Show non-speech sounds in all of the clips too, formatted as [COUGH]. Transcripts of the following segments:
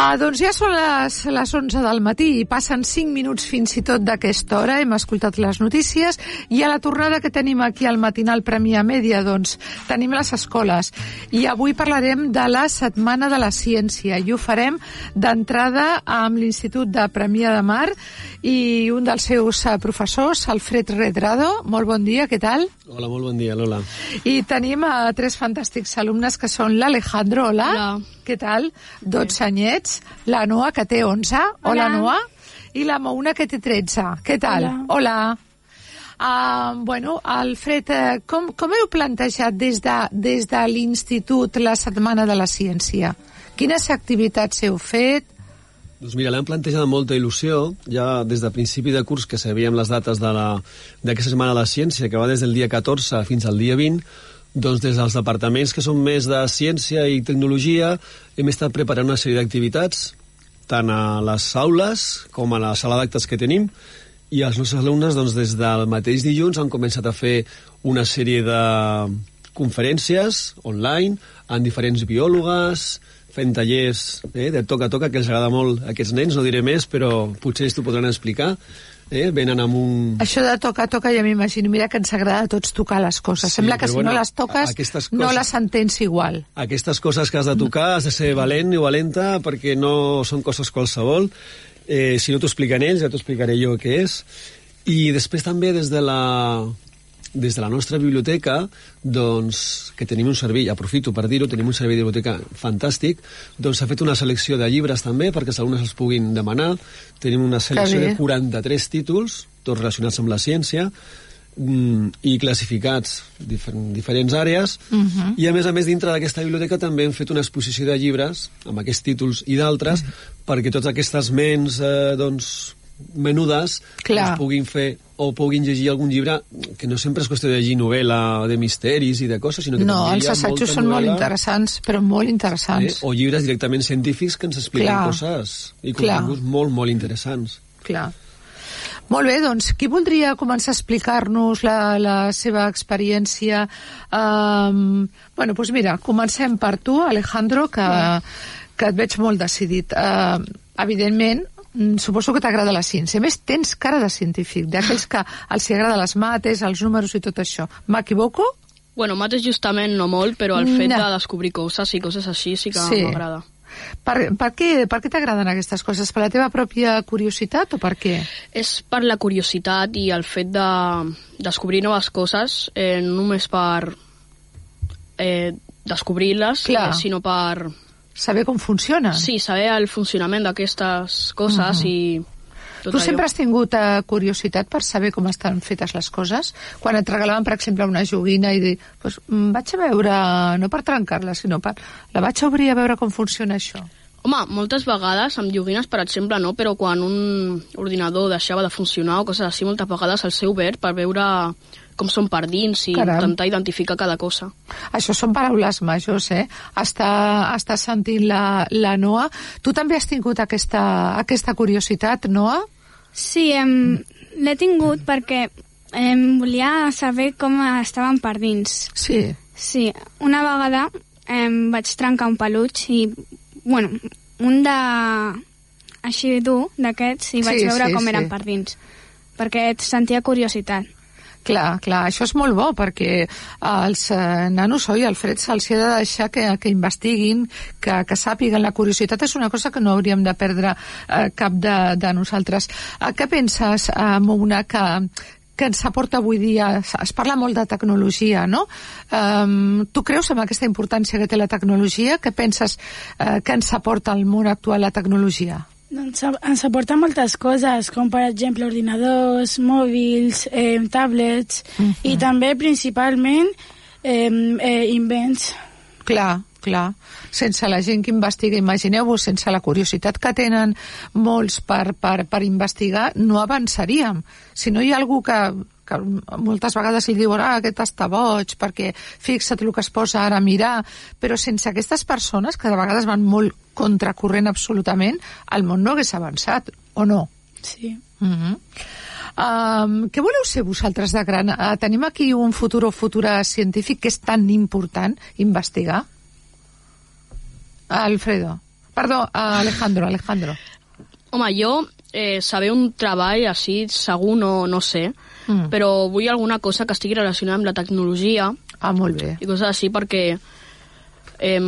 Ah, doncs ja són les, les 11 del matí i passen 5 minuts fins i tot d'aquesta hora. Hem escoltat les notícies i a la tornada que tenim aquí al matinal Premià Mèdia, doncs tenim les escoles. I avui parlarem de la Setmana de la Ciència i ho farem d'entrada amb l'Institut de Premià de Mar i un dels seus eh, professors, Alfred Redrado. Molt bon dia, què tal? Hola, molt bon dia, Lola. I tenim a tres fantàstics alumnes que són l'Alejandro, hola. Hola. Què tal? 12 anyets. La Noa, que té 11. Hola, Hola. Noa. I la Mouna, que té 13. Què tal? Hola. Uh, bueno, Alfred, eh, com, com heu plantejat des de, des de l'Institut la Setmana de la Ciència? Quines activitats heu fet? Doncs mira, l'hem plantejat amb molta il·lusió, ja des de principi de curs que sabíem les dates de la- d'aquesta Setmana de la Ciència, que va des del dia 14 fins al dia 20, doncs des dels departaments que són més de ciència i tecnologia hem estat preparant una sèrie d'activitats, tant a les aules com a la sala d'actes que tenim, i els nostres alumnes, doncs, des del mateix dilluns han començat a fer una sèrie de conferències online amb diferents biòlogues, fent tallers eh, de toca a toca, que els agrada molt a aquests nens, no diré més, però potser ells t'ho podran explicar. Eh? Venen amb un... Això de tocar, toca, ja m'imagino. Mira que ens agrada a tots tocar les coses. Sí, Sembla que si bueno, no les toques, aquestes no coses- les entens igual. Aquestes coses que has de tocar has de ser valent i valenta perquè no són coses qualsevol. Eh, si no t'ho expliquen ells, ja t'ho explicaré jo què és. I després també des de la, des de la nostra biblioteca, doncs, que tenim un servei, aprofito per dir-ho, tenim un servei de biblioteca fantàstic, doncs s'ha fet una selecció de llibres també perquè els alumnes els puguin demanar. Tenim una selecció de 43 títols, tots relacionats amb la ciència, mm, i classificats difer diferents àrees Mhm. i a més a més dintre d'aquesta biblioteca també hem fet una exposició de llibres amb aquests títols i d'altres perquè totes aquestes ments eh, doncs, menudes Clar. doncs, puguin fer o puguin llegir algun llibre que no sempre és qüestió de llegir novel·la de misteris i de coses, sinó que No, també els assajos són molt novel·la, interessants, però molt eh, interessants. o llibres directament científics que ens expliquen Clar. coses i Clar. continguts molt, molt interessants. Clar. Molt bé, doncs, qui voldria començar a explicar-nos la, la seva experiència? Um, bueno, doncs mira, comencem per tu, Alejandro, que, que et veig molt decidit. Uh, evidentment, suposo que t'agrada la ciència. A més, tens cara de científic, d'aquells que els hi agrada les mates, els números i tot això. M'equivoco? Bueno, mates justament no molt, però el fet No. de descobrir coses i coses així sí que Sí. m'agrada. Per, per què, per què t'agraden aquestes coses? Per la teva pròpia curiositat o per què? És per la curiositat i el fet de descobrir noves coses, eh, no només per eh, descobrir-les, eh, sinó per Saber com funciona. sí, saber el funcionament d'aquestes coses i tot Tu allò. sempre has tingut uh, curiositat per saber com estan fetes les coses? Quan et regalaven, per exemple, una joguina i dir, pues, mm, vaig a veure, no per trencar-la, sinó per... La vaig a obrir a veure com funciona això. Home, moltes vegades amb joguines, per exemple, no, però quan un ordinador deixava de funcionar o coses així, moltes vegades el seu obert per veure com són per dins i Caram. intentar identificar cada cosa. Això són paraules majors, eh? Està, està sentint la, la Noa. Tu també has tingut aquesta, aquesta curiositat, Noa? Sí, em, l'he tingut perquè em volia saber com estaven per dins. Sí. Sí, una vegada em vaig trencar un peluig i, bueno, un de... així dur, d'aquests, i vaig Sí, veure sí, com sí. eren per dins. Perquè et sentia curiositat. Clar, clar, això és molt bo perquè als eh, nanos, oi, al fred se'ls ha de deixar que, que investiguin, que, que sàpiguen. La curiositat és una cosa que no hauríem de perdre eh, cap de, de nosaltres. Eh, què penses, eh, Mouna, que, que ens aporta avui dia? Es, es parla molt de tecnologia, no? Um, tu creus en aquesta importància que té la tecnologia? Què penses eh, que ens aporta al món actual la tecnologia? Doncs ens aporta moltes coses, com per exemple ordinadors, mòbils, eh, tablets i també principalment eh, eh, invents. Clar, clar. Sense la gent que investiga, imagineu-vos, sense la curiositat que tenen molts per, per, per investigar, no avançaríem. Si no hi ha algú que, que moltes vegades li diuen ah, aquest està boig, perquè fixa't el que es posa ara a mirar, però sense aquestes persones, que de vegades van molt contracorrent absolutament, el món no hagués avançat, o no? Sí. Mm -hmm. um, què voleu ser vosaltres de gran? Uh, tenim aquí un futur o futura científic que és tan important investigar? Alfredo. Perdó, uh, Alejandro, Alejandro. Home, jo eh, saber un treball així segur no, no sé, Mm. però vull alguna cosa que estigui relacionada amb la tecnologia Ah, molt bé. i coses així perquè eh,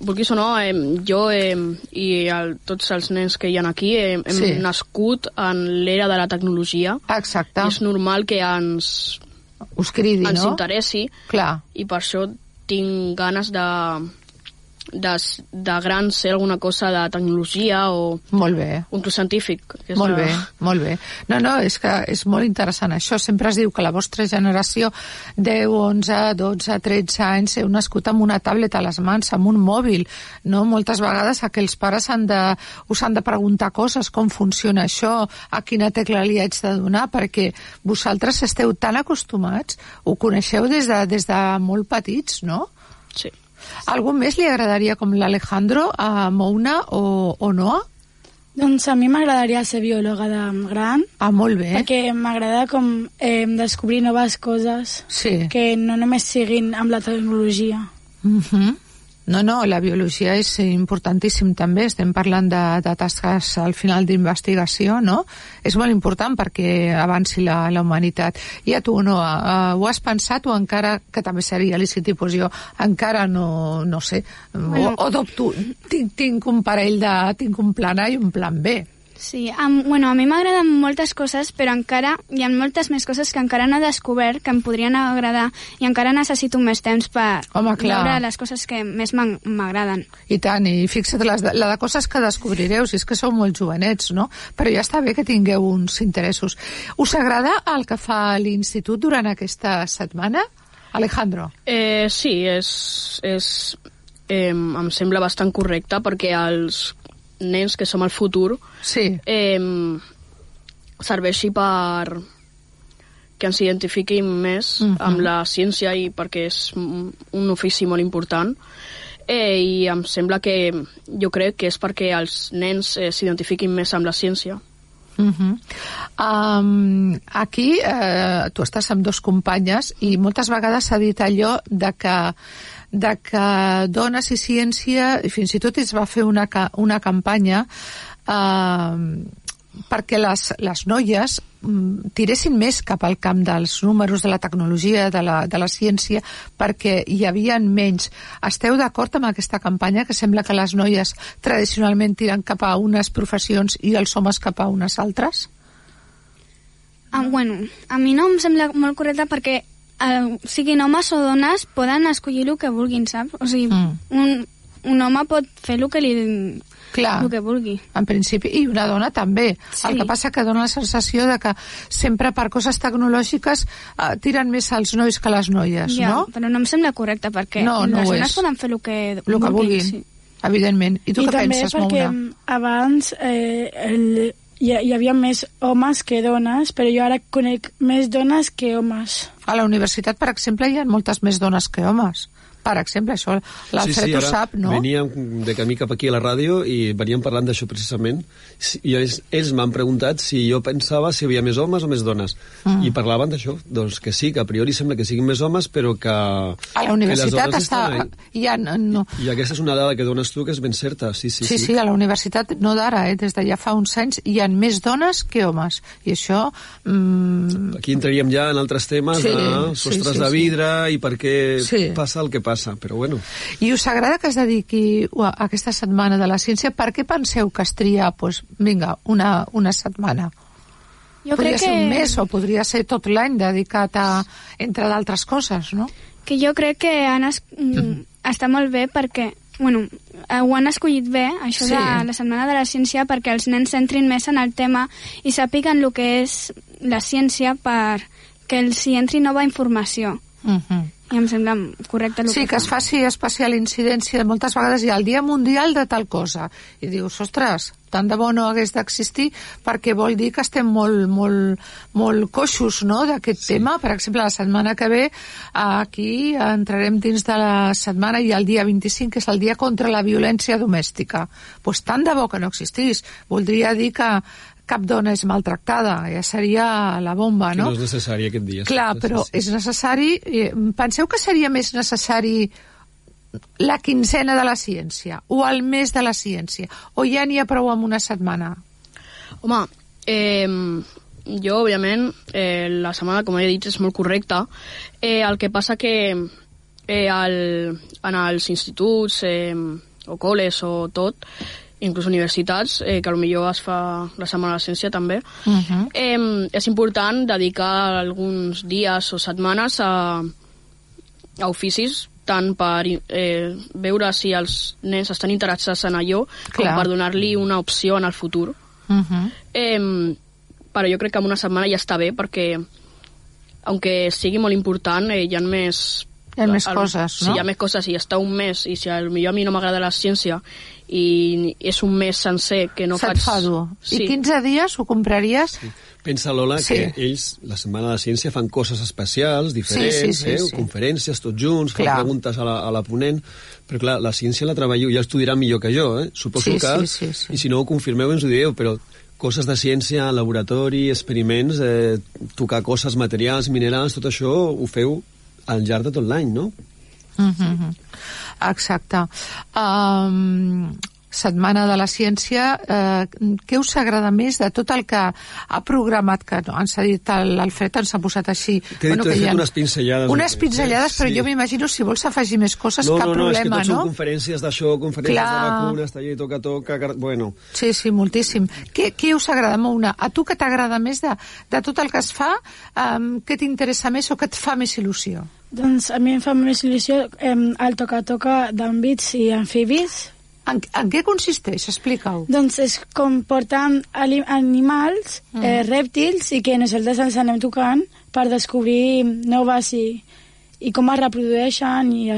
vulguis o no, eh, jo eh, i el, tots els nens que hi ha aquí eh, hem Sí. nascut en l'era de la tecnologia Exacte. i és normal que ens, Us cridi, ens no? interessi Clar. i per això tinc ganes de, de, de gran ser alguna cosa de tecnologia o Molt bé. un inclús científic. Que és Molt la- bé, molt bé. No, no, és que és molt interessant això. Sempre es diu que la vostra generació, 10, 11, 12, 13 anys, heu nascut amb una tablet a les mans, amb un mòbil, no? Moltes vegades a que els pares han de, us han de preguntar coses, com funciona això, a quina tecla li haig de donar, perquè vosaltres esteu tan acostumats, ho coneixeu des de, des de molt petits, no? Sí. Algú més li agradaria, com l'Alejandro, a Mouna o, o Noa? Doncs a mi m'agradaria ser biòloga de gran, Ah, molt bé. perquè m'agrada com eh, descobrir noves coses Sí. que no només siguin amb la tecnologia. Mhm. No, no, la biologia és importantíssim també, estem parlant de, de tasques al final d'investigació, no? És molt important perquè avanci la, la humanitat. I a tu, no, uh, ho has pensat o encara, que també seria lícit, i pues jo encara no, no sé, Bueno. o, o dubto, tinc, tinc un parell de, tinc un plan A i un plan B. Sí, am, bueno, a mi m'agraden moltes coses, però encara hi ha moltes més coses que encara no he descobert que em podrien agradar i encara necessito més temps per Home, clar. veure les coses que més m'agraden. I tant, i fixa't, les de, la de coses que descobrireu, si és que sou molt jovenets, no? Però ja està bé que tingueu uns interessos. Us agrada el que fa l'institut durant aquesta setmana? Alejandro. Eh, sí, és, és, eh, em sembla bastant correcte perquè els nens que som el futur Sí. eh, serveixi per que ens identifiquin més Mhm. amb la ciència i perquè és un un ofici molt important eh, i em sembla que jo crec que és perquè els nens eh, s'identifiquin més amb la ciència. Uh -huh. um, aquí eh, tu estàs amb dos companyes i moltes vegades s'ha dit allò de que de que dones i ciència i fins i tot es va fer una, una campanya eh, perquè les, les noies mm, tiressin més cap al camp dels números, de la tecnologia, de la, de la ciència, perquè hi havia menys. Esteu d'acord amb aquesta campanya que sembla que les noies tradicionalment tiren cap a unes professions i els homes cap a unes altres? Ah, bueno, a mi no em sembla molt correcte perquè eh, siguin homes o dones poden escollir el que vulguin, saps? O sigui, Mm. un, un home pot fer el que li Clar. el que vulgui. en principi, i una dona també. Sí. El que passa que dona la sensació de que sempre per coses tecnològiques eh, tiren més els nois que les noies, ja, no? però no em sembla correcte perquè No, no les dones poden fer el que El que vulguin, Sí. evidentment. I tu I què també penses, perquè Mouna? abans eh, el, hi, hi havia més homes que dones, però jo ara conec més dones que homes. A la universitat, per exemple, hi ha moltes més dones que homes. Per exemple, això l'Alfred ho ara sap, no? Veníem de camí cap aquí a la ràdio i veníem parlant d'això precisament. I ells, ells m'han preguntat si jo pensava si hi havia més homes o més dones. Mm. I parlaven d'això, doncs que sí, que a priori sembla que siguin més homes, però que... A la universitat està... ha, no, I aquesta és una dada que dones tu que és ben certa, sí, sí. Sí, sí, a la universitat, no d'ara, eh, des de ja fa uns anys, hi ha més dones que homes. I això... Mm, Aquí entraríem ja en altres temes Sí, de sí, sostres sí, de sí. vidre i per què Sí. passa el que passa, però bueno. I us agrada que es dediqui a aquesta setmana de la ciència? Per què penseu que es tria, pues, vinga, una, una setmana? Jo podria crec ser que... un mes o podria ser tot l'any dedicat a, entre d'altres coses, no? que jo crec que han es... mm. està molt bé perquè bueno, eh, ho han escollit bé, això Sí. sí. de la Setmana de la Ciència, perquè els nens s'entrin més en el tema i sàpiguen el que és la ciència per que els hi entri nova informació. Uh -huh. I em sembla correcte el Sí, que que es fa. faci especial incidència. Moltes vegades hi ha el Dia Mundial de tal cosa. I dius, ostres, tant de bo no hagués d'existir perquè vol dir que estem molt, molt, molt coixos no, d'aquest sí. tema. Per exemple, la setmana que ve aquí entrarem dins de la setmana i el dia 25, que és el dia contra la violència domèstica. Doncs pues tant de bo que no existís. Voldria dir que cap dona és maltractada, ja seria la bomba, Que no? no és necessari aquest dia. Clar, però és necessari... eh, Penseu que seria més necessari la quinzena de la ciència o el mes de la ciència o ja n'hi ha prou amb una setmana? Home, eh, jo, òbviament, eh, la setmana, com he dit, és molt correcta. Eh, el que passa que eh, el, en els instituts eh, o col·les o tot, inclús universitats, eh, que millor es fa la Setmana de la Ciència també, uh -huh. eh, és important dedicar alguns dies o setmanes a, a oficis tant per eh, veure si els nens estan interessats en allò Clar. com per donar-li una opció en el futur. Uh -huh. eh, però jo crec que en una setmana ja està bé perquè aunque sigui molt important, eh, hi ha més hi ha més el, coses, no? Si hi ha més coses, i està un mes, i si a millor a mi no m'agrada la ciència, i és un mes sencer que no Se't faig... fa dur. Sí. I 15 dies ho compraries? Sí. Pensa, Lola, sí. que ells, la Setmana de la Ciència, fan coses especials, diferents, sí, sí, sí, eh? sí. conferències, tots junts, fan clar. preguntes a la, a la ponent, però clar, la ciència la treballo, ja estudiarà millor que jo, eh? Suposo sí, que, sí, sí, sí. i si no ho confirmeu ens ho dieu, però coses de ciència, laboratori, experiments, eh, tocar coses materials, minerals, tot això ho feu al llarg de tot l'any, no? Mm -hmm. Exacte. Um, Setmana de la Ciència, eh, què us agrada més de tot el que ha programat, que no, ens ha dit l'Alfred, ens ha posat així... T'he bueno, dit, ha... unes pinzellades. Unes pinzellades, però sí. jo m'imagino si vols afegir més coses, no, cap no, no, problema, no? No, és que tot són conferències d'això, conferències Clar. de vacunes, taller toca, toca... Bueno. Sí, sí, moltíssim. Què, què us agrada, Mouna? A tu què t'agrada més de, de tot el que es fa? Um, què t'interessa més o què et fa més il·lusió? Doncs a mi em fa més il·lusió eh, el toca-toca d'àmbits i amfibis, en, en què consisteix? Explica-ho. Doncs és com porten animals, mm. eh, rèptils, i que nosaltres els anem tocant per descobrir noves i, i com es reprodueixen, i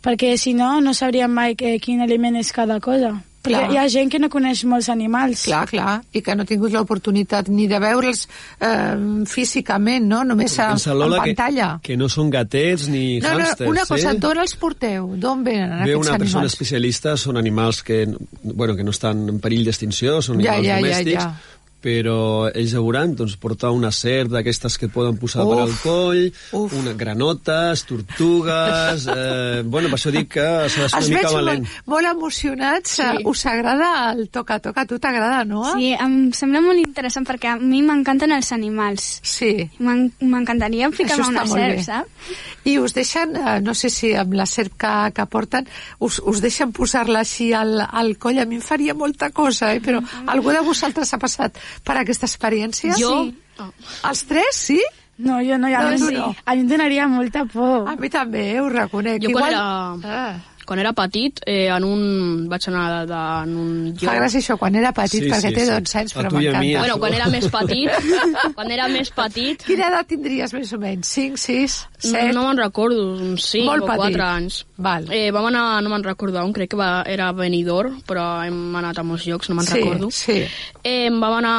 perquè si no, no sabríem mai que, quin aliment és cada cosa. Clar. Hi ha gent que no coneix molts animals. Clar, clar, i que no ha tingut l'oportunitat ni de veure'ls eh, físicament, no? Només a, en pantalla. Que, que no són gatets ni no, hàmsters, no, una cosa, eh? d'on els porteu? D'on venen Ve aquests una animals? persona especialista, són animals que, bueno, que no estan en perill d'extinció, són ja, animals ja, domèstics, ja, ja però ells veuran doncs, portar una serp d'aquestes que et poden posar uf, per al coll, uf. una granotes, tortugues... [LAUGHS] Eh, bueno, per això dic que s'ha de ser una mica valent. Molt, molt emocionats. Sí. Us agrada el toca-toca? A tu t'agrada, no? Sí, em sembla molt interessant perquè a mi m'encanten els animals. Sí. M'encantaria ficar-me una serp, saps? I us deixen, eh, no sé si amb la serp que, que porten, us, us deixen posar-la així al, al coll. A mi em faria molta cosa, eh? però mm. algú de vosaltres ha passat per aquesta experiència? Jo? Sí. Oh. Els tres, sí? No, jo no, ja no, no, sí. no. A mi em donaria molta por. A mi també, ho reconec. Jo Igual... quan era... Ah quan era petit, eh, en un... vaig anar de, en un lloc... Fa gràcia això, quan era petit, sí, perquè sí, té 12 anys, però m'encanta. Bueno, quan era més petit, [LAUGHS] quan era més petit... Quina edat tindries, més o menys? 5, 6, 7? No, no me'n recordo, uns 5 Molt o 4 anys. Val. Eh, vam anar, no me'n recordo on, crec que va, era Benidorm, però hem anat a molts llocs, no me'n sí, recordo. Sí, eh, vam anar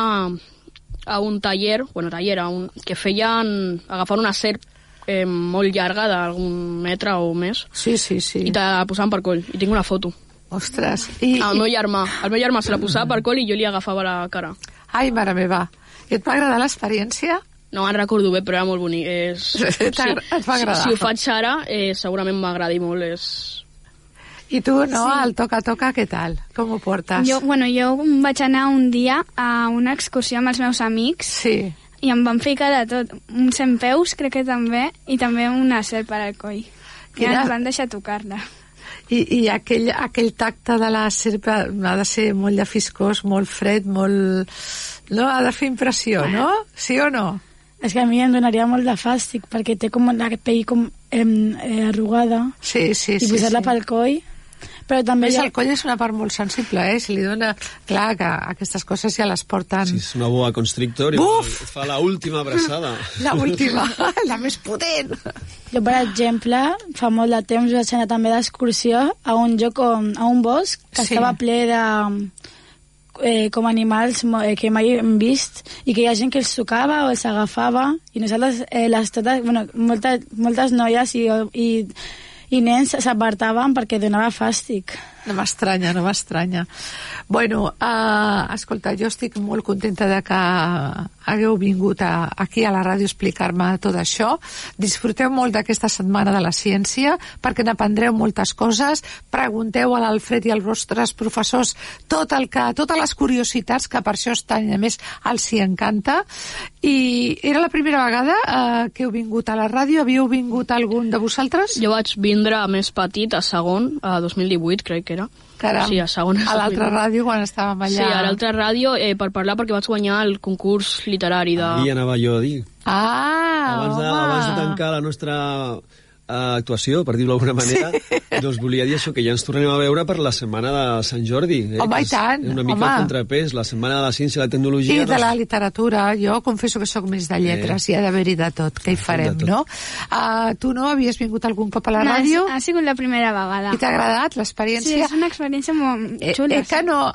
a un taller, bueno, taller, a un, que feien agafar una serp eh, molt llarga, d'algun metre o més. Sí, sí, sí. I te la posaven per coll. I tinc una foto. Ostres. I, el meu germà. El meu germà se la posava per coll i jo li agafava la cara. Ai, mare meva. I et va agradar l'experiència? No me'n recordo bé, però era molt bonic. És... [LAUGHS] Sí, et va agradar. Si, si ho faig ara, eh, segurament m'agradi molt. És... I tu, no, sí. al toca-toca, què tal? Com ho portes? Jo, bueno, jo vaig anar un dia a una excursió amb els meus amics. Sí i em van ficar de tot. Un cent peus, crec que també, i també una serp per al coll. I ens van deixar tocar-la. I, i aquell, aquell tacte de la serp ha de ser molt llafiscós, molt fred, molt... No? Ha de fer impressió, no? Sí o no? És que a mi em donaria molt de fàstic, perquè té com la pell com eh, eh, arrugada. Sí, sí, I sí. I posar-la sí. pel coll però també Més ha... el coll és una part molt sensible, eh? Si li dona... Clar, que aquestes coses ja les porten... Sí, és una boa constrictor i Uf! fa la última abraçada. [LAUGHS] la última, [LAUGHS] la més potent. Jo, per exemple, fa molt de temps vaig anar també d'excursió a un lloc, on, a un bosc que sí. estava ple de eh, com animals eh, que mai hem vist i que hi ha gent que els tocava o els agafava i nosaltres, eh, les totes, bueno, moltes, moltes noies i, i i nens s'apartaven perquè donava fàstic. No m'estranya, no m'estranya. Bueno, uh, escolta, jo estic molt contenta de que hagueu vingut a, aquí a la ràdio a explicar-me tot això. Disfruteu molt d'aquesta setmana de la ciència perquè n'aprendreu moltes coses. Pregunteu a l'Alfred i als vostres professors tot el que, totes les curiositats que per això estan, a més els hi encanta. I era la primera vegada eh, que heu vingut a la ràdio. Havíeu vingut algun de vosaltres? Jo vaig vindre més petit, a segon, a 2018 crec que era. Caram, Sí, a segona. a [LAUGHS] l'altra ràdio quan estàvem allà. Sí, a l'altra ràdio eh, per parlar perquè vaig guanyar el concurs literari de... Ahir anava jo a dir. Ah, abans, de, home. abans de tancar la nostra uh, actuació, per dir-ho d'alguna manera, doncs volia dir això, que ja ens tornem a veure per la setmana de Sant Jordi. Eh, Home, i tant, És una mica home. contrapès, la setmana de la ciència i la tecnologia. I de la doncs, literatura. Jo confesso que sóc més de lletres, Eh. hi ha d'haver-hi de tot. Què hi farem, tot. no? Uh, tu no havies vingut algun cop a la No, ràdio? ha sigut la primera vegada. I t'ha agradat Sí, l'experiència? és una experiència molt Eh, xula. eh, que no,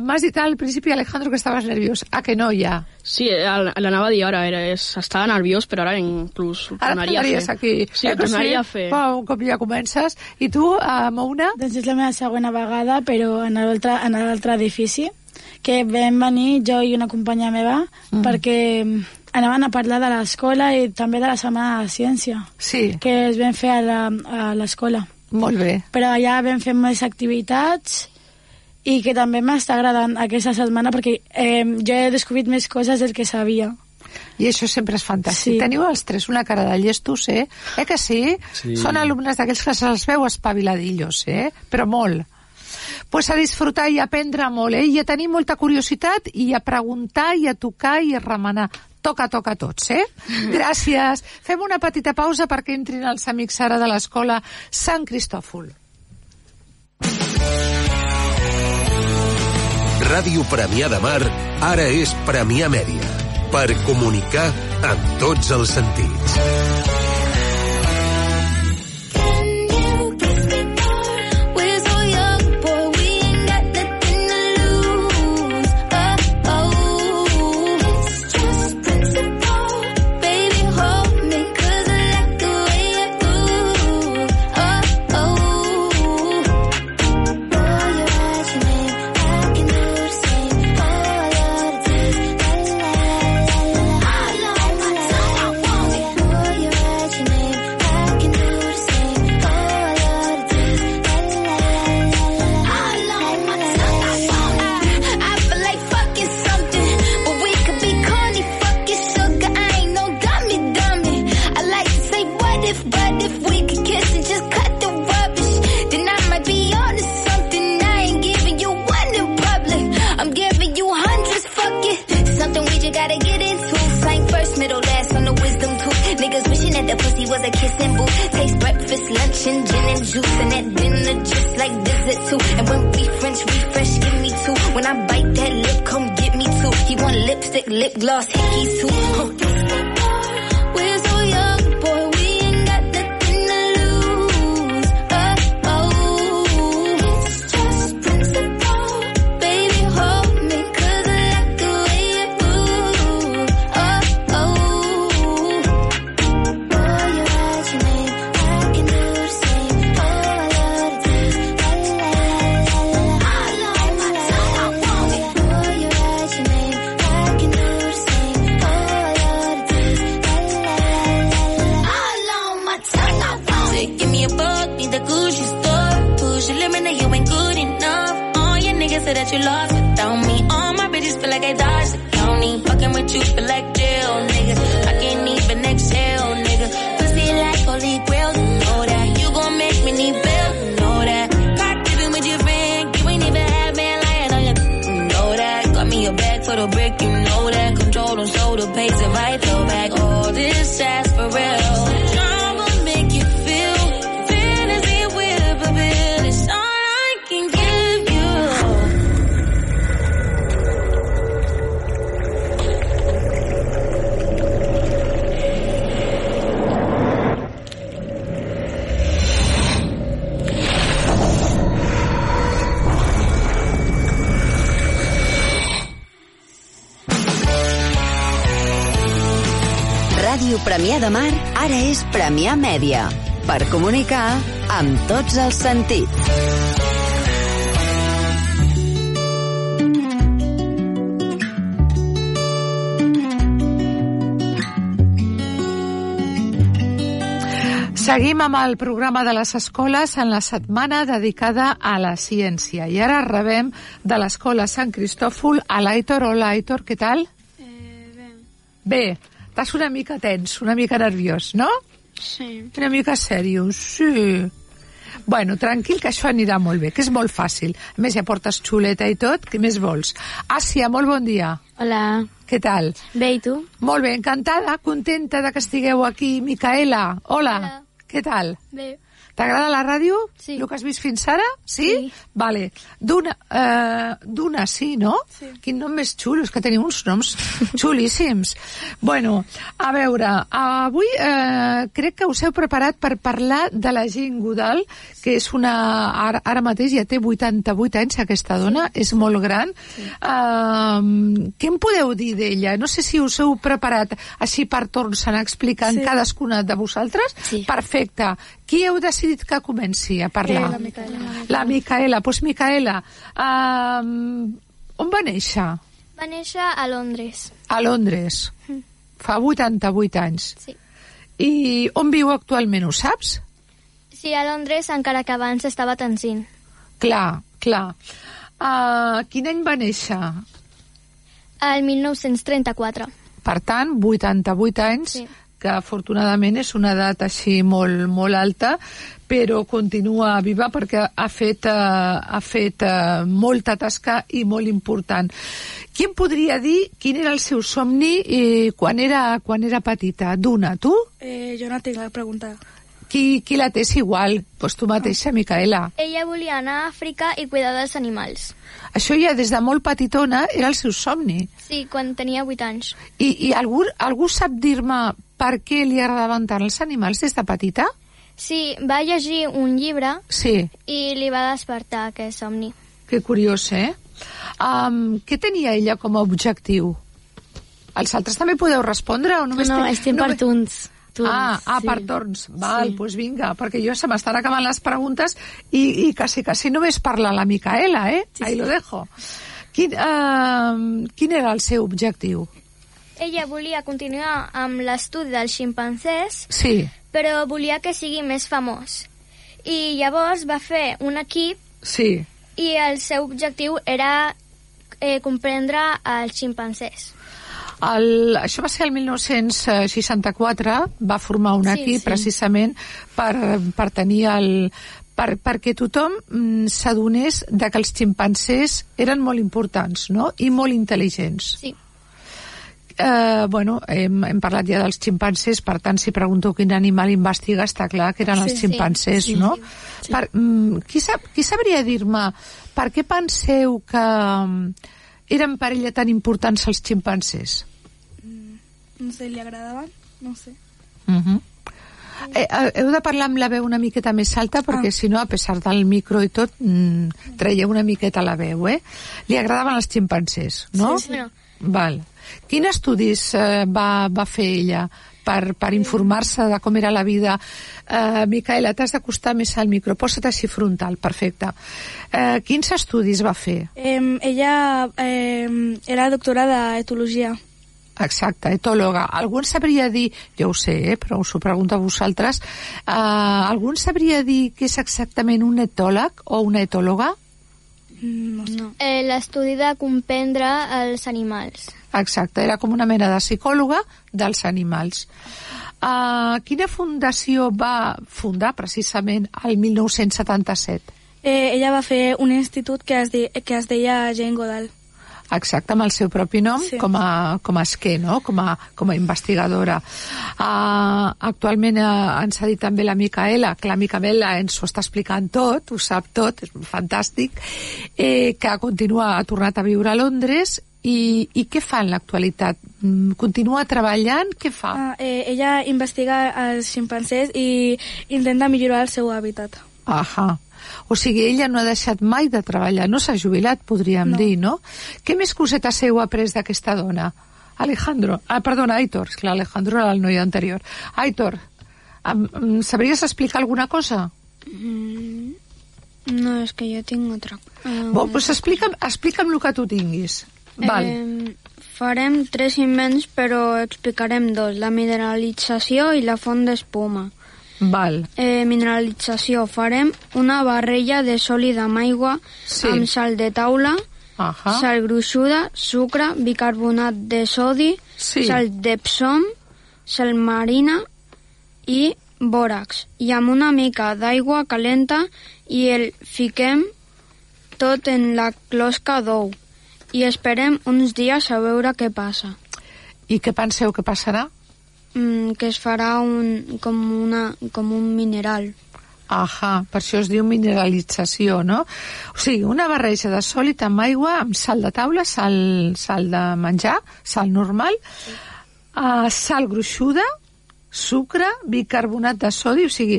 m'has dit al principi, Alejandro, que estaves nerviós. A que no, ja? Sí, l'anava a dir ara, era, estava nerviós, però ara inclús Ara tornaries aquí. Sí, eh, tornaria a fer. Va, un cop ja comences. I tu, uh, Mouna? Doncs és la meva segona vegada, però en l'altre edifici, que vam venir jo i una companya meva mm. perquè anaven a parlar de l'escola i també de la Setmana de la Ciència, Sí, que es vam fer a la- a l'escola. molt bé. Però allà vam fer més activitats i que també m'està agradant aquesta setmana perquè eh, jo he descobrit més coses del que sabia. I això sempre és fantàstic. Sí. Teniu els tres una cara de llestos, eh? Eh que sí? Sí. Són alumnes d'aquells que se'ls veu espaviladillos, eh? Però molt. Pues a disfrutar i a aprendre molt, eh? I a tenir molta curiositat i a preguntar i a tocar i a remenar. Toca, toca tots, eh? Gràcies. Fem una petita pausa perquè entrin els amics ara de l'escola Sant Cristòfol. Ràdio Premià de Mar ara és Premià Mèdia. Per comunicar amb tots els sentits. one lipstick, lip gloss, hickeys [LAUGHS] too. Premià de Mar ara és Premià Mèdia. Per comunicar amb tots els sentits. Seguim amb el programa de les escoles en la setmana dedicada a la ciència. I ara rebem de l'escola Sant Cristòfol a l'Aitor. Hola, Aitor, què tal? Eh, bé. Bé estàs una mica tens, una mica nerviós, no? Sí. Una mica seriós, sí. Bueno, tranquil, que això anirà molt bé, que és molt fàcil. A més, ja portes xuleta i tot, què més vols? Àsia, molt bon dia. Hola. Què tal? Bé, i tu? Molt bé, encantada, contenta de que estigueu aquí. Micaela, hola. Hola. Què tal? Bé. T'agrada la ràdio? Sí. El que has vist fins ara? Sí? Sí. Vale. D'una, eh, d'una sí, no? Sí. Quin nom més xulo, és que teniu uns noms xulíssims. Bueno, a veure, avui eh, crec que us heu preparat per parlar de la Jean Goodall, que és una... Ara, ara mateix ja té 88 anys, aquesta dona, sí. és molt gran. Sí. Eh, què em podeu dir d'ella? No sé si us heu preparat així per torns anar explicant sí. cadascuna de vosaltres. Sí. Perfecte. Qui heu decidit que comenci a parlar? Eh, la Micaela. La Micaela. Doncs pues Micaela, um, on va néixer? Va néixer a Londres. A Londres. Fa 88 anys. Sí. I on viu actualment, ho saps? Sí, a Londres, encara que abans estava a Tenzin. Clar, clar. Uh, quin any va néixer? El 1934. Per tant, 88 anys, Sí. Que afortunadament és una edat així molt, molt alta, però continua viva perquè ha fet, eh, ha fet eh, molta tasca i molt important. Qui em podria dir quin era el seu somni eh, quan, era, quan era petita? Duna, tu? Eh, jo no tinc la pregunta. Qui, qui la té és igual? Doncs pues tu mateixa, Micaela. Ella volia anar a Àfrica i cuidar dels animals. Això ja des de molt petitona era el seu somni. Sí, quan tenia 8 anys. I, i algú, algú sap dir-me per què li agradaven tant els animals des de petita? Sí, va llegir un llibre Sí, i li va despertar aquest somni. que curiós, eh? Um, què tenia ella com a objectiu? Els altres també podeu respondre o només... No, estem per només- turns. Ah, ah, sí. per torns. Val, Sí. doncs pues vinga, perquè jo se m'estan acabant les preguntes i, i quasi, quasi només parla la Micaela, eh? Ahí lo dejo. Quin, uh, quin era el seu objectiu? Ella volia continuar amb l'estudi dels ximpanzés, Sí, però volia que sigui més famós. I llavors va fer un equip sí. i el seu objectiu era eh, comprendre els ximpanzés. El, això va ser el 1964, va formar un Sí, equip sí. precisament per, per tenir el, per, perquè tothom mm, s'adonés de que els ximpancers eren molt importants no? i molt intel·ligents. Sí. Eh, bueno, hem, hem parlat ja dels ximpancers, per tant, si pregunto quin animal investiga, està clar que eren Sí, els sí, ximpancers, sí, no? sí. Per, mm, qui, sap, qui sabria dir-me per què penseu que mm, eren per ella tan importants els ximpancers? No sé, li agradaven? No sé. Uh -huh. eh, heu de parlar amb la veu una miqueta més alta perquè Ah. si no, a pesar del micro i tot, mm, traieu una miqueta la veu, eh? Li agradaven els ximpancers, no? Sí, sí. Val. Quin estudis eh, va, va fer ella per, per informar-se de com era la vida? Eh, Micaela, t'has d'acostar més al micro. Posa't així frontal, perfecte. Eh, quins estudis va fer? Eh, ella eh, era doctora d'etologia. Exacte, etòloga. Algú ens sabria dir, jo ho sé, eh, però us ho pregunto a vosaltres, eh, algú ens sabria dir què és exactament un etòleg o una etòloga? No sé. No. eh, l'estudi de comprendre els animals. Exacte, era com una mena de psicòloga dels animals. Uh, quina fundació va fundar precisament el 1977? Eh, ella va fer un institut que es, de, que es deia Jane Goodall. Exacte, amb el seu propi nom, Sí. com, a, com a esquer, no? com, a, com a investigadora. Uh, actualment uh, ens ha dit també la Micaela, que la Micaela ens ho està explicant tot, ho sap tot, és fantàstic, eh, que continua, ha tornat a viure a Londres i, i què fa en l'actualitat? Mm, Continua treballant? Què fa? Ah, eh, ella investiga els ximpanzés i intenta millorar el seu hàbitat. Ahà. O sigui, ella no ha deixat mai de treballar, no s'ha jubilat, podríem No. dir, no? Què més cosetes heu après d'aquesta dona? Alejandro, ah, perdona, Aitor, esclar, Alejandro era el noi anterior. Aitor, em, em sabries explicar alguna cosa? No, és que jo tinc otra. Um, Bon, doncs explica'm, explica'm el que tu tinguis. Val. Eh, farem tres invents, però explicarem dos, la mineralització i la font d'espuma. Val. Eh, mineralització. Farem una barreja de sòlid amb aigua Sí. amb sal de taula, Ahà. sal gruixuda, sucre, bicarbonat de sodi, Sí. sal d'Epsom, sal marina i bòrax. I amb una mica d'aigua calenta i el fiquem tot en la closca d'ou. I esperem uns dies a veure què passa. I què penseu que passarà? Mm, que es farà un, com, una, com un mineral. Ahà, per això es diu mineralització, no? O sigui, una barreja de sòlid amb aigua, amb sal de taula, sal, sal de menjar, sal normal, uh, sal gruixuda, sucre, bicarbonat de sodi, o sigui,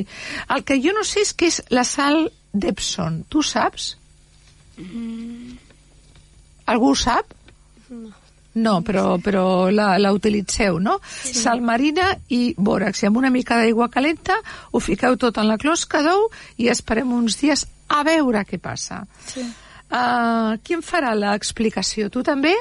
el que jo no sé és què és la sal d'Epsom. Tu saps? Algú ho sap? No, però, però la, la utilitzeu, no? Sí. Sal marina i bòrax. I amb una mica d'aigua calenta ho fiqueu tot en la closca d'ou i esperem uns dies a veure què passa. Sí. Uh, qui em farà l'explicació? Tu també?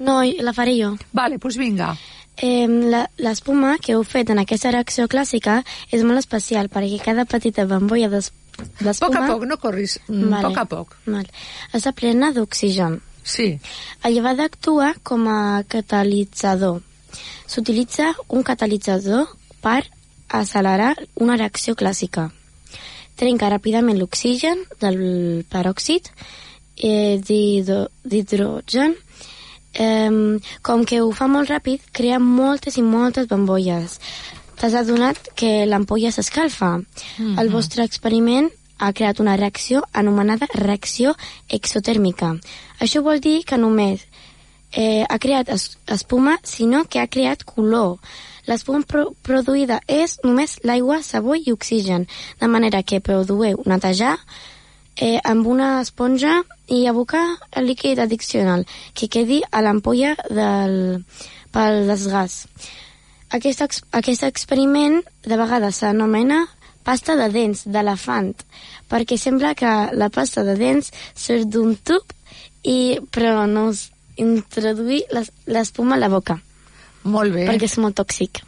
No, la faré jo. Vale, doncs pues vinga. Eh, la- L'espuma que heu fet en aquesta reacció clàssica és molt especial perquè cada petita bombolla d'es- A poc d'espuma... a poc, no corris. Mm, Vale. poc a poc. Vale. Està plena d'oxigen. Sí. El llevat actua com a catalitzador. S'utilitza un catalitzador per accelerar una reacció clàssica. Trenca ràpidament l'oxigen del peròxid eh, d'hidro- d'hidrogen. Eh, com que ho fa molt ràpid, crea moltes i moltes bombolles. T'has adonat que l'ampolla s'escalfa. El vostre experiment ha creat una reacció anomenada reacció exotèrmica. Això vol dir que només eh, ha creat es espuma, sinó que ha creat color. L'espuma pro produïda és només l'aigua, sabó i oxigen, de manera que produeu netejar eh, amb una esponja i abocar el líquid addicional que quedi a l'ampolla del, pel desgàs. Aquest, ex aquest experiment de vegades s'anomena pasta de dents d'elefant, perquè sembla que la pasta de dents surt d'un tub, i, però no us introduir les- l'espuma a la boca, Molt bé. perquè és molt tòxic.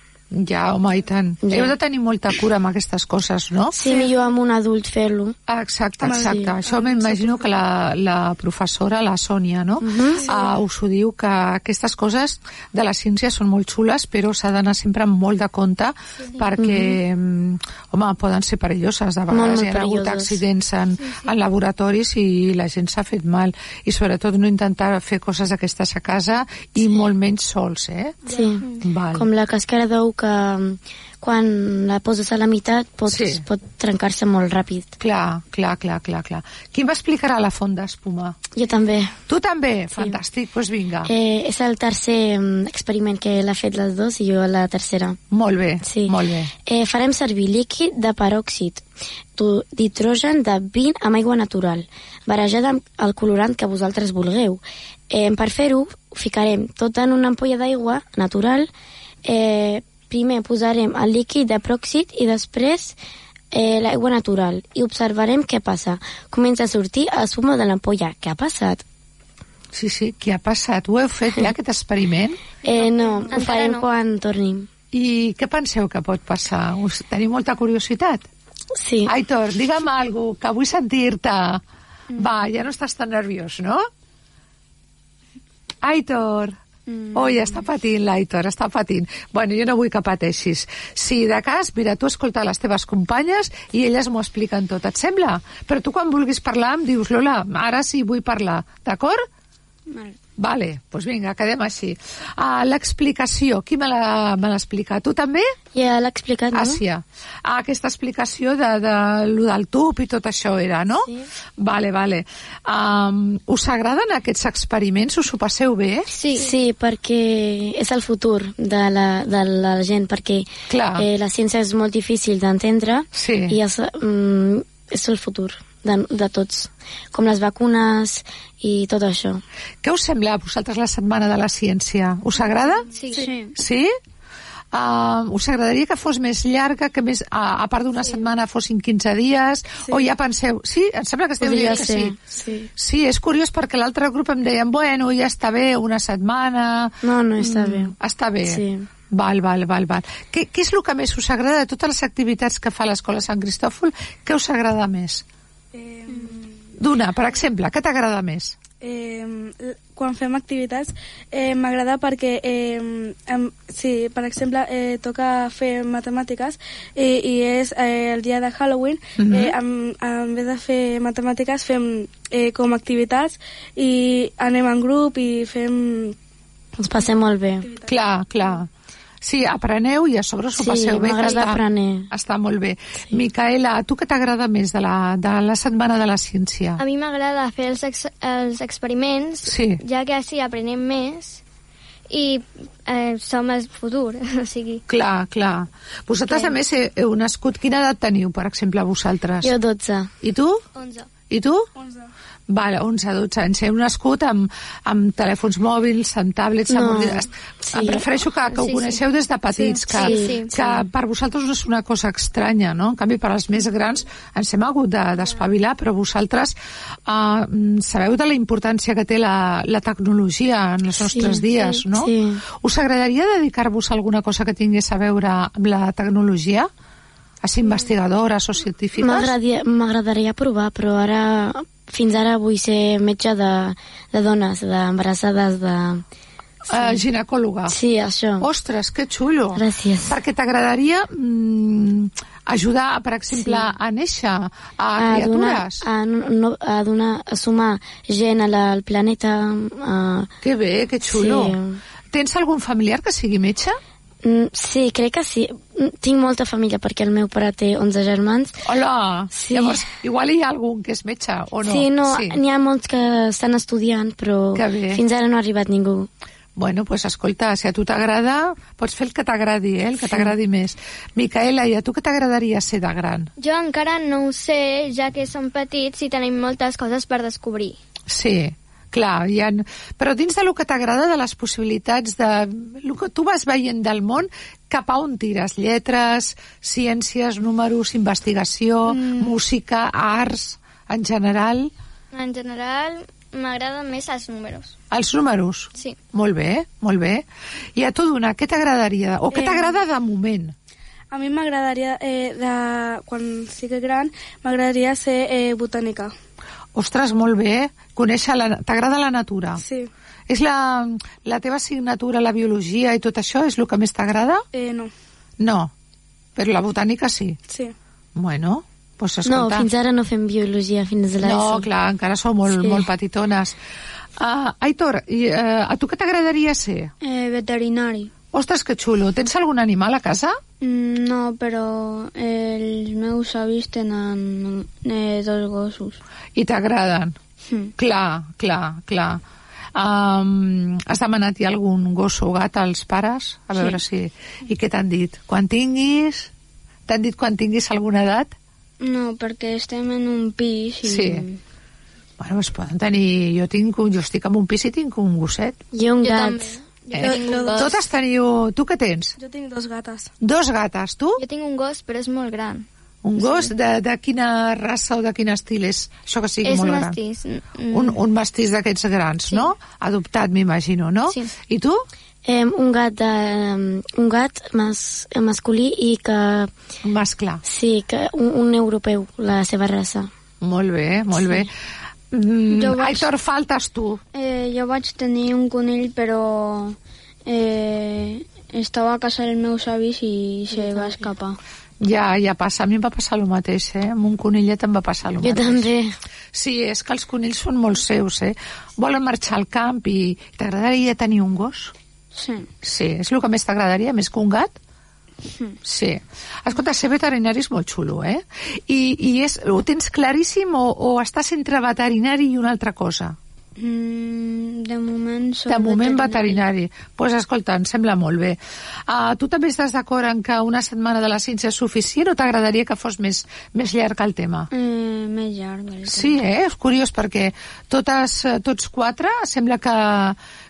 Ja, home, i tant. Ja. Heu de tenir molta cura amb aquestes coses, no? Sí, millor amb un adult fer-lo. Exacte, Home, exacte. sí. Això m'imagino que la, la professora, la Sònia, no? Mhm. uh, us ho diu que aquestes coses de la ciència són molt xules, però s'ha d'anar sempre amb molt de compte perquè, mm home, poden ser perilloses. De Molt, vegades molt hi ha hagut accidents en, en laboratoris i la gent s'ha fet mal. I sobretot no intentar fer coses d'aquestes a casa i molt menys sols, eh? Sí, Val. com la cascara d'ou que quan la poses a la meitat pot, Sí. pot trencar-se molt ràpid. Clar, clar, clar, clar, clar. Qui m'explicarà la font d'espuma? Jo també. Tu també? Fantàstic, doncs pues vinga. Eh, és el tercer mm, experiment que l'ha fet les dues i jo la tercera. Molt bé, Sí. molt bé. Eh, farem servir líquid de peròxid d'hidrogen de 20 amb aigua natural, barrejada amb el colorant que vosaltres vulgueu. Eh, per fer-ho, ficarem tot en una ampolla d'aigua natural, eh, primer posarem el líquid de peròxid i després eh, l'aigua natural i observarem què passa. Comença a sortir espuma de l'ampolla. Què ha passat? Sí, sí, què ha passat? Ho heu fet ja, aquest experiment? [LAUGHS] Eh, no, ho farem no. quan tornim. I què penseu que pot passar? Us teniu molta curiositat? Sí. Aitor, digue'm alguna que vull sentir-te. Va, ja no estàs tan nerviós, no? Aitor. Mm. Oi, està patint l'Aitor, està patint. Bueno, jo no vull que pateixis. Si de cas, mira, tu escolta les teves companyes i elles m'ho expliquen tot, et sembla? Però tu quan vulguis parlar em dius, Lola, ara sí vull parlar, d'acord? Vale. Vale, doncs pues vinga, quedem així. Uh, L'explicació, qui me l'ha explicat? Tu també? Ja l'ha explicat, no? Àsia. Ah, aquesta explicació de, de lo del tub i tot això era, no? Sí. Vale, vale. Um, us agraden aquests experiments? Us ho passeu bé? Sí. sí, perquè és el futur de la, de la gent, perquè Clar. eh, la ciència és molt difícil d'entendre Sí. i és, mm, és el futur de, de tots, com les vacunes i tot això. Què us sembla a vosaltres la Setmana de la Ciència? Us agrada? Sí. sí. Sí? Uh, us agradaria que fos més llarga, que més, a, a part d'una setmana fossin 15 dies? O ja penseu... Sí? Em sembla que esteu dient que sí. sí. Sí, és curiós perquè l'altre grup em deien, bueno, ja està bé, una setmana... No, no està bé. Està bé. Sí. Val, val, val, val. Què, què és el que més us agrada de totes les activitats que fa l'Escola Sant Cristòfol? Què us agrada més? D'una, per exemple, què t'agrada més? Eh, quan fem activitats eh, m'agrada perquè eh, em, si per exemple eh, toca fer matemàtiques eh, i és eh, el dia de Halloween Mhm. eh, en, en vez de fer matemàtiques fem eh, com activitats i anem en grup i fem Ens passem molt bé. Clar, clar. Sí, apreneu i a sobre us ho Sí, passeu bé. que m'agrada està- aprener. Està molt bé. Sí. Micaela, a tu què t'agrada més de la, de la Setmana de la Ciència? A mi m'agrada fer els, ex els experiments, Sí. ja que així aprenem més i eh, som el futur, [LAUGHS] o sigui... Clar, clar. Vosaltres, Què? a més, he- heu nascut... Quina edat teniu, per exemple, vosaltres? Jo 12. I tu? 11. I tu? 11. Vale, 11, 12 anys. Heu nascut amb, amb telèfons mòbils, amb tablets, amb No, ordinadors. sí. Em prefereixo que, que ho Sí, sí. coneixeu des de petits, Sí, que, sí, sí, que per vosaltres no és una cosa estranya, no? En canvi, per als més grans ens hem hagut de- d'espavilar, però vosaltres uh, sabeu de la importància que té la, la tecnologia en els nostres dies, sí, no? sí. Us agradaria dedicar-vos a alguna cosa que tingués a veure amb la tecnologia? A ser investigadores o científiques? M'agradaria provar, però ara fins ara vull ser metge de, de dones, d'embarassades, de... Uh, ginecòloga. Sí, això. Ostres, que xulo. Gràcies. Perquè t'agradaria mm, ajudar, per exemple, Sí. a néixer a, a donar, criatures. a, no, a donar, a sumar gent a la, al planeta. A, Que bé, que xulo. Sí. Tens algun familiar que sigui metge? Mm, sí, crec que sí. Mm, Tinc molta família perquè el meu pare té 11 germans. Hola! Sí. Llavors, igual hi ha algun que és metge, o no? Sí, no, n'hi ha molts que estan estudiant, però fins ara no ha arribat ningú. Bueno, pues escolta, si a tu t'agrada, pots fer el que t'agradi, eh? el que t'agradi més. Micaela, i a tu què t'agradaria ser de gran? Jo encara no ho sé, ja que som petits i tenim moltes coses per descobrir. Sí, clar, hi ha... però dins de lo que t'agrada de les possibilitats de el que tu vas veient del món, cap a on tires? Lletres, ciències, números, investigació, mm. música, arts, en general? En general, m'agraden més els números. Els números? Sí. Molt bé, molt bé. I a tu, Duna, què t'agradaria? O què Eh, t'agrada de moment? a mi m'agradaria eh, de, quan sigui gran m'agradaria ser eh, botànica Ostres, molt bé. Conèixer la... T'agrada la natura? sí, És la, la teva assignatura, la biologia i tot això, és el que més t'agrada? eh, no, No, però la botànica sí. sí Bueno, doncs No, escolta... fins ara no fem biologia, fins a No, l'ESO. clar, encara sou molt, Sí. molt petitones. Uh, Aitor, i, uh, a tu què t'agradaria ser? Eh, veterinari. Ostres, que xulo. Tens algun animal a casa? Mm, No, però els meus avis tenen eh, dos gossos. I t'agraden? Mm. Clar, clar, clar. Um, has demanat ja algun gos o gat als pares? A veure si... I què t'han dit? Quan tinguis... T'han dit quan tinguis alguna edat? No, perquè estem en un pis i... Sí. Bueno, es poden tenir... Jo, tinc un... jo estic en un pis i tinc un gosset. I un Jo gat. també. Jo Eh? tinc un gos. Totes teniu... Tu què tens? jo tinc dos gates Dos gates, tu? Jo tinc un gos, però és molt gran. Un gos de, de quina raça o de quin estil és? Això que sigui és molt mestís. gran. Un, un mestís d'aquests grans, Sí. no? Adoptat, m'imagino, no? Sí. I tu? Eh, un gat, de, un gat mas, masculí i que... Un mascle. Sí, que un, un europeu, la seva raça. Molt bé, molt bé. Mm, Jo vaig- Aitor, faltes tu. Eh, jo vaig tenir un conill, però eh, estava a casa dels meus avis i se va escapar. Ja, ja passa. A mi em va passar el mateix, eh? Amb un conillet em va passar el Jo mateix. també. Sí, és que els conills són molt seus, eh? Volen marxar al camp i t'agradaria tenir un gos? Sí. Sí, és el que més t'agradaria, més que un gat? Sí. Escolta, ser veterinari és molt xulo, eh? I, i és, ho tens claríssim o, o estàs entre veterinari i una altra cosa? Mm, de moment soc De moment veterinari. Doncs pues, escolta, em sembla molt bé. Uh, tu també estàs d'acord en que una setmana de la ciència és suficient o t'agradaria que fos més, més llarg el tema? Eh, més llarg. Sí, eh? És curiós perquè totes, tots quatre sembla que,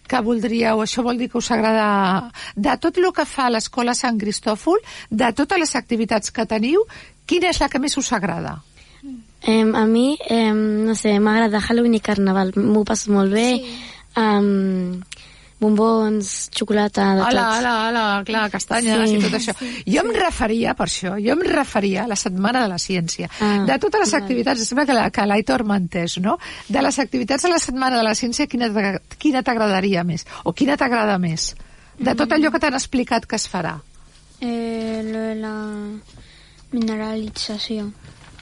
que voldríeu, això vol dir que us agrada de tot el que fa l'escola Sant Cristòfol, de totes les activitats que teniu, quina és la que més us agrada? Eh, a mi, eh, no sé, m'agrada Halloween i Carnaval. M'ho passo molt bé. Sí. Um, bombons, xocolata, de Ala, tot. ala, ala, clar, castanyes Sí. i tot això. Jo em referia, per això, jo em referia a la Setmana de la Ciència. Ah, de totes les activitats, em sembla que la- que l'Aitor m'ha entès, no? De les activitats de la Setmana de la Ciència, quina t'agra- quina t'agradaria més? O quina t'agrada més? De tot allò que t'han explicat que es farà. Eh, lo de la mineralització.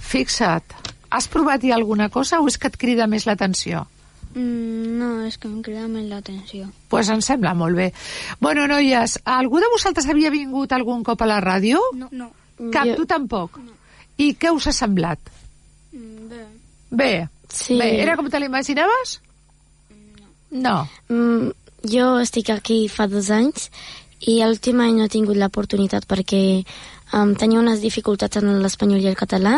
Fixa't, has provat ja alguna cosa o és que et crida més l'atenció? Mm, no, és que em crida més l'atenció. Doncs pues em sembla molt bé. Bueno, noies, algú de vosaltres havia vingut algun cop a la ràdio? No. no. Cap, Jo- tu tampoc? I què us ha semblat? Mm, bé. Bé. Sí. Bé, era com te l'imaginaves? No. Mm, jo estic aquí fa dos anys i l'últim any no he tingut l'oportunitat perquè um, tenia unes dificultats en l'espanyol i el català,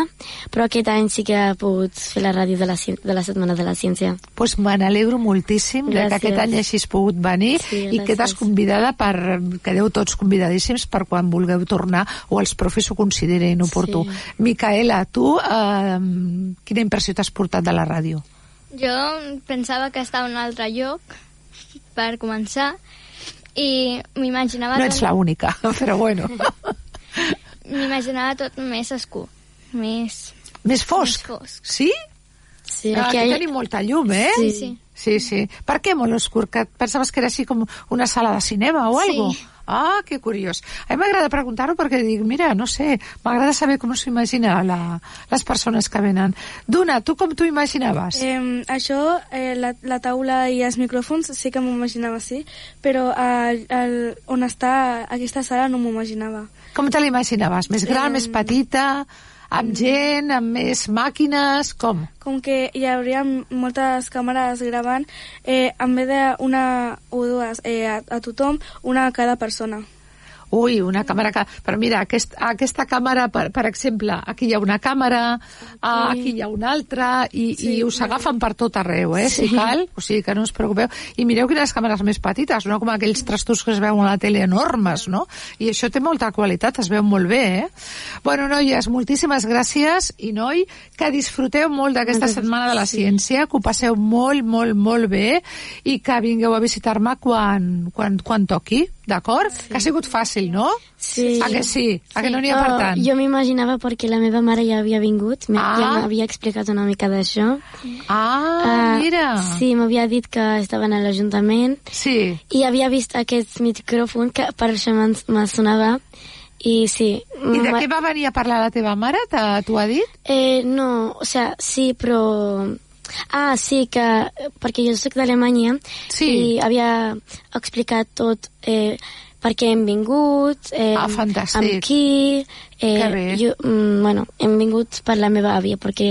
però aquest any sí que he pogut fer la ràdio de la, de la Setmana de la Ciència. pues me n'alegro moltíssim de que Gràcies. aquest any hagis pogut venir Sí, i que t'has gràcies. convidada per... Quedeu tots convidadíssims per quan vulgueu tornar o els profes ho considerin oportú. Sí. Micaela, tu eh, quina impressió t'has portat de la ràdio? Jo pensava que estava en un altre lloc, per començar, i m'imaginava... No ets l'única, [LAUGHS] però bueno. [LAUGHS] M'imaginava tot més escur, més... Més fosc? Més fosc. Sí? Sí, Ah, aquí aquí hi- tenim molta llum, eh? Sí, sí. Sí, sí. Per què molt oscur? Que pensaves que era així com una sala de cinema o Sí. algo? Ah, que curiós. A mi m'agrada preguntar-ho perquè dic, mira, no sé, m'agrada saber com s'ho imagina la, les persones que venen. Duna, tu com t'ho imaginaves? Eh, això, eh, la, la taula i els micròfons sí que m'ho imaginava així, però el, el, on està aquesta sala no m'ho imaginava. Com te l'imaginaves? Més gran, Em, més petita, amb gent, amb més màquines, com? Com que hi hauria moltes càmeres gravant, eh, en vez d'una o dues eh, a, a tothom, una a cada persona. Ui, una càmera que... Però mira, aquest, aquesta càmera, per, per exemple, aquí hi ha una càmera, ah, aquí hi ha una altra, i, sí, i us agafen per tot arreu, eh, sí. si cal. O sigui que no us preocupeu. I mireu quines càmeres més petites, no com aquells trastos que es veuen a la tele enormes, no? I això té molta qualitat, es veu molt bé, eh? Bueno, noies, moltíssimes gràcies, i noi, que disfruteu molt d'aquesta setmana de la ciència, que ho passeu molt, molt, molt bé, i que vingueu a visitar-me quan, quan, quan toqui, d'acord? Sí. Que ha sigut fàcil, no? Sí. A que sí? A que no n'hi ha per Oh, tant? jo m'imaginava perquè la meva mare ja havia vingut, ah. Ja m'havia explicat una mica d'això. Ah, mira. Sí, m'havia dit que estaven a l'Ajuntament Sí. i havia vist aquest micròfon que per això me sonava i sí. I de què va venir a parlar la teva mare? T'ho ha dit? Eh, no, o sea, sí, però... Ah, sí, que... Perquè jo soc d'Alemanya Sí. i havia explicat tot eh, per què hem vingut, eh, Ah, fantàstic. amb qui... Eh. Jo, mm, bueno, hem vingut per la meva àvia, perquè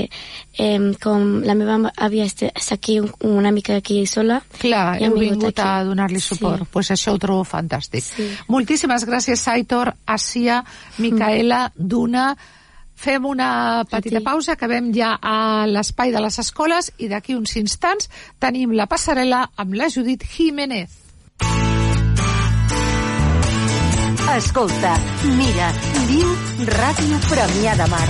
eh, com la meva àvia està aquí un, una mica aquí sola... Clar, i hem heu vingut aquí. a donar-li suport. Sí. Sí. pues això ho trobo fantàstic. Sí. Moltíssimes gràcies, Aitor, Asia, Micaela, Duna. Fem una petita ti. pausa, acabem ja a l'espai de les escoles i d'aquí uns instants tenim la passarel·la amb la Judit Jiménez. Escolta, mira, viu Ràdio Premià de Mar.